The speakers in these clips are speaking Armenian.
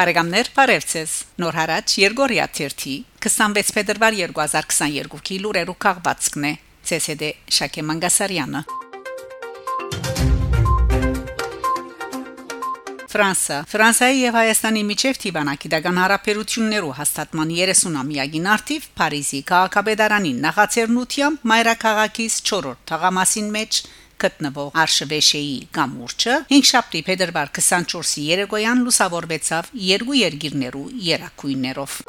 Բարեկամներ, բարևձեզ։ Նոր հարաճ Երգորիա 30 26 փետրվար 2022-ի լուրերու քաղվածքն է։ ՑՍԴ Շակե Մանգասարյանը։ Ֆրանսա Ֆրանսիայի եւ Հայաստանի միջև Տիվանակի դական հարաբերություններու հաստատման 30-ամյակին արդիվ Փարիզի քաղաքապետարանին նախաձեռնությամբ Մայրաքաղաքից 4-րդ թղամասին մեջ գտնվող Արշվեշեի գամուրջը 5 շաբթի փետրվար 24-ի երեկոյան լուսավորվեցավ երկու երկիրներու երակույներով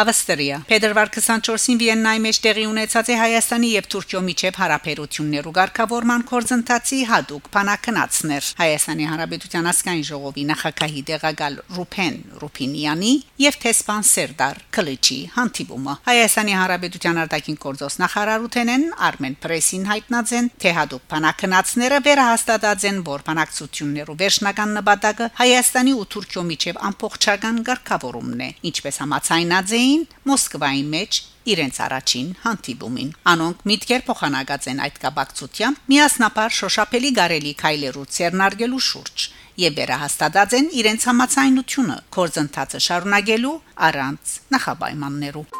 Ավստրիա Փետրվար 24-ին Վիեննայի մեջ տեղի ունեցած է Հայաստանի եւ Թուրքիո միջև հարաբերություններու ղեկավարման կորձընթացի հadoop փանակնացներ Հայաստանի Հանրապետության ասկային ժողովի նախագահի դեղակալ Ռուփեն Ռուփինյանի եւ Թեսպան Սերդար Կլիչի հանդիպումը Հայաստանի Հանրապետության արտաքին գործոս նախարարութենեն Արմեն Պրեսին հայտնածեն թե հadoop փանակնացները վերահաստատած են որ փանակցություններու վերջնական նպատակը Հայաստանի ու Թուրքիո միջև ամփոխչական ղեկավարումն է ինչպես համացայնած էին էին Մոսկվայի մեջ իրենց առաջին հանդիպումին։ Անոնք միտքեր փոխանակած են այդ կապակցությամբ միասնապար շոշափելի գարելի քայլերու ցերնարգելու շուրջ եւ վերահաստատած են իրենց համացայնությունը կորձընթացը շարունակելու առանց նախապայմաններու։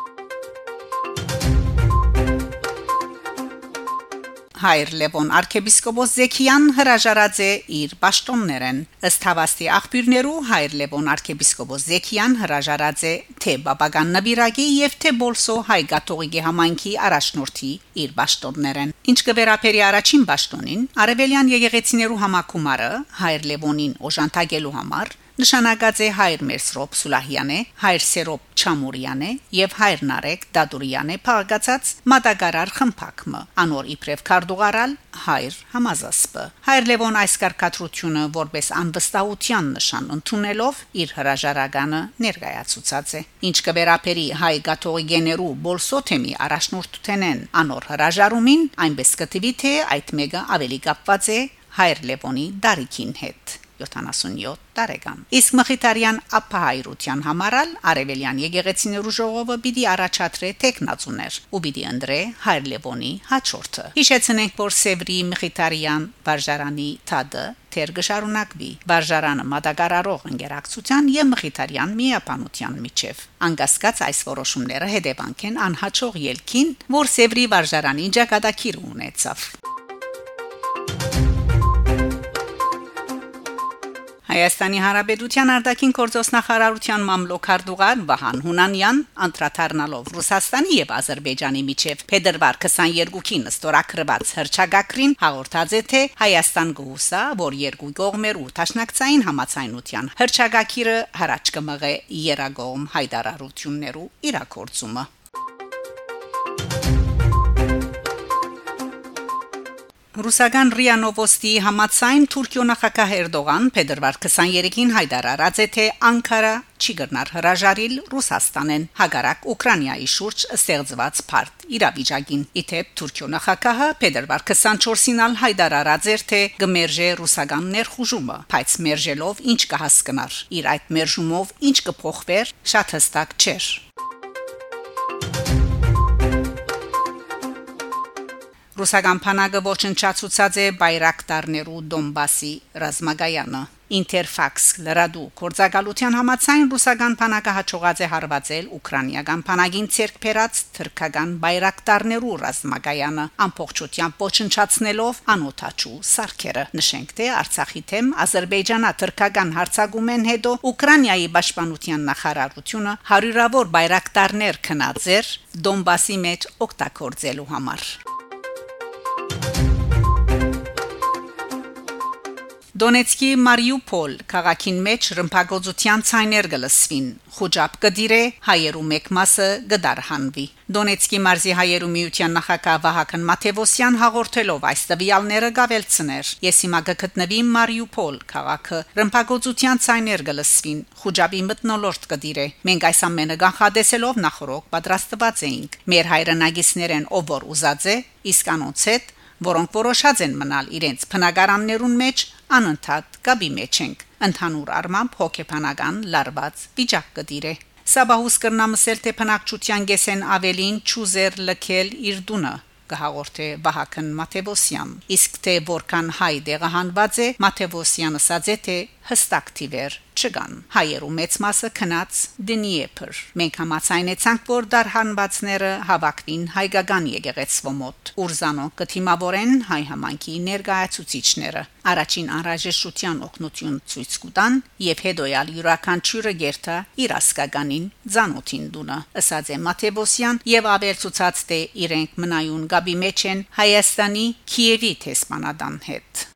Հայր Լևոն arczepiskopos Զեքիան հրաժարած է իր պաշտոններեն ըստ հավաստի աղբյուրներու Հայր Լևոն arczepiskopos Զեքիան հրաժարած է թե բաբական նվիրագի եւ թե Բոլսո հայ գաթողիկի համայնքի առաջնորդի իր պաշտոններեն ինչ կվերապերի առաջին պաշտոնին Արևելյան եկեղեցիներու համակումարը Հայր Լևոնին օժանդակելու համար նշանակած է հայր Մերսրոպ Սուլահյանե, հայր Սերոպ Չամուրյանե եւ հայր Նարեկ Դադուրյանե փաղկացած մատակարար խմփակմը անոր իբրև քարդուղարալ հայր Համազասպը հայր Լևոն այս կարկատրությունը որպես անվստահության նշան ընդունելով իր հրաժարականը ներկայացուցած է ինչ կվերապերի հայ գաթողիկեներու բոլսոթեմի առաջնորդութենեն անոր հրաժարումին այնպես կտվի թե այդ մեկը ավելի կապված է հայր Լևոնի դարիքին հետ 77 տարեկան։ Իսկ Մխիթարյան ապահայրության համարալ Արևելյան եկեղեցիներու ժողովը պիտի առաջադրե տեխնացուներ ու պիտի ընդրե Հայր Լևոնի հաջորդը։ Հիշեցնենք, որ Սևրի Մխիթարյան վարժարանի թադը թեր գշարունակվի վարժարանը մատակարարող ընկերակցության եւ Մխիթարյան միապանության միջև։ Անկասկած այս որոշումները հետևանք են անհաջող ելքին, որ Սևրի վարժարանի ճակատագիր ունեցավ։ Հայաստանի Հանրապետության արտաքին գործոս նախարարության մամլոքարդուղան Վահան Հունանյան անդրադառնալով Ռուսաստանի եւ Ադրբեջանի միջև փետրվար 22-ին ստորակրված հրճագակրին հաղորդած է թե Հայաստան գուսա, որ երկու կողմերու տաշնակցային համացայնության հրճագակիրը հարաճ կմղե երագոմ հայդարարություններու իրակորցումը Ռուսական ՌԻԱ Նովոստի համացայն Թուրքիո նախագահ Էրդողան փետրվար 23-ին հայտարարած է թե Անկարա չի գտնար հրաժարիլ Ռուսաստանեն հագարակ Ուկրաինայի շուրջ ստեղծված փարտ իրավիճակին իթեպ Թուրքիո նախագահը փետրվար 24-ին ալ հայտարարած էր թե գմերժե ռուսական ներխուժումը բայց մերժելով ինչ կհասկնար իր այդ մերժումով ինչ կփոխվեր շատ հստակ չէր Ռուսական փանագը ոչնչացուցած է բայրակտարներու Դոնբասի ռազմագայանը։ Interfax լրադու կորցակալության համացայն ռուսական փանակը հաջողած է հարվածել ուկրաինական փանագին ցերկփերած թրքական բայրակտարներու ռազմագայանը ամբողջությամբ ոչնչացնելով անօթաչու սարքերը նշենք թե Արցախի թեմ Ադրբեջանա թրքական հարցագումեն հետո Ուկրաինայի պաշտպանության նախարարությունը հարյուրավոր բայրակտարներ քնածեր Դոնբասի մեջ օգտագործելու համար Դոնեցկի Մարիուպոլ քաղաքին մեջ ռմբակոծության ցայներ գլսվին խոջապ կդիրե հայերու մեկ մասը գդարհանվի Դոնեցկի մարզի հայերու միության նախագահ Վահագն Մաթեվոսյան հաղորդելով այս տվյալները գավելցներ ես հիմա գտնվի Մարիուպոլ քաղաքը ռմբակոծության ցայներ գլսվին խոջապի մտնոլորտ կդիրե մենք այս ամենը կանխադեսելով նախորոք պատրաստված էինք մեր հայրենագիսներեն ով որ ուզած է իսկ անոնց հետ որոնք որոշած են մնալ իրենց փնագարաններուն մեջ անընդհատ գաբի մեջ ենք ընդհանուր առմամբ հոգեբանական լարված վիճակ կդիրե Սաբահուս կրնամսել թե փնակչության գեսեն ավելին ճուզեր լքել իր դունը կհաղորդե Վահագն Մաթեոսյան իսկ թե որքան հայ դեղահանված է Մաթեոսյանը ասաց թե հստակ թիվեր չկան հայերու մեծ մասը քնած Դնիեպր մենք համացայնեցանք որ դարհանվածները հավաքվին հայկական եկեղեցվո մոտ ուրզանո կթիմավորեն հայ համանքի ներկայացուցիչները առաջին անհրաժեշտության օգնություն ցույց կտան եւ հետոյալ յուրաքանչյուրը գերտա իր ասկականին ցանոթին դունը ըսած է Մաթեոսյան եւ ավել ցուցած թե իրենք մնայուն գաբի մեջ են Հայաստանի Կիևի տեսմանադան հետ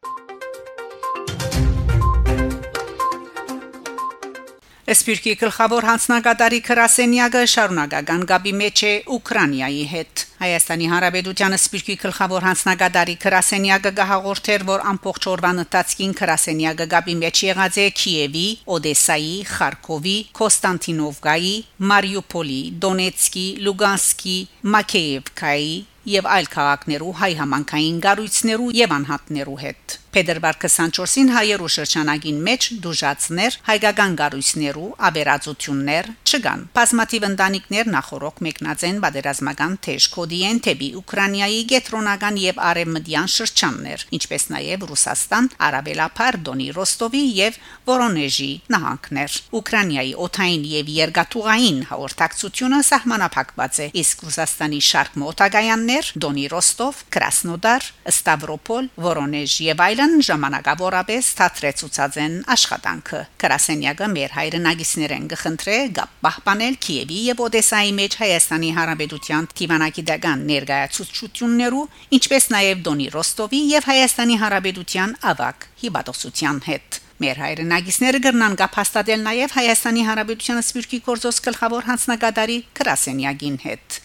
Սպիրկի գլխավոր հանձնագետարի Քրասենյակը շարունակական գաբի մեջ է Ուկրաինայի հետ։ Հայաստանի Հանրապետության Սպիրկի գլխավոր հանձնագետարի Քրասենյակը գահաղորդեր, որ ամբողջ օրվան ընթացքին Քրասենյակը գաբի մեջ եղած է Կիևի, Օդեսայի, Խարկովի, Կոստանտինովկայի, Մարիուպոլի, Դոնեցկի, Լուգանսկի, Մակեևկայի եւ այլ քաղաքներու հայ համանքային գառույցներու եւ անհատներու հետ։ Փետրվար 24-ին հայերու շրջանագին մեջ դուժացներ, հայկական գարույցներու աբերածություններ չկան։ Բազմաթիվ ընտանիքներ նախորոք մեկնած են բادرազմական թեժ կոդի ենթեբի Ուկրաինայի գետրոնական եւ արևմտյան շրջաններ, ինչպես նաեւ Ռուսաստան, Արաբելափար Դոնի Ռոստովի եւ Վորոնեժի նահանգներ։ Ուկրաինայի օթային եւ երկաթուղային հաղորդակցությունը սահմանափակված է, իսկ Ռուսաստանի շարք մոտակայաններ Դոնի Ռոստով, Կրասնոդար, Ստավրոպոլ, Վորոնեժ եւ այլն Հայերն ժամանակավորապես թատրեցուցած են աշխատանքը։ Կրասենյակը մեր հայրենագիսներեն գխնդրե գապ պահպանել Կիևի եւ Օդեսայի մեջ Հայաստանի Հանրապետության Տիվանակիդական ներկայացուցչություններու, ինչպես նաեւ Դոնի Ռոստովի եւ Հայաստանի Հանրապետության ավակ հիբատոսության հետ։ Մեր հայրենագիսները կրնան կապաստատել նաև Հայաստանի Հանրապետության Սպիրկի գործոս գլխավոր հանձնագետարի Կրասենյակին հետ։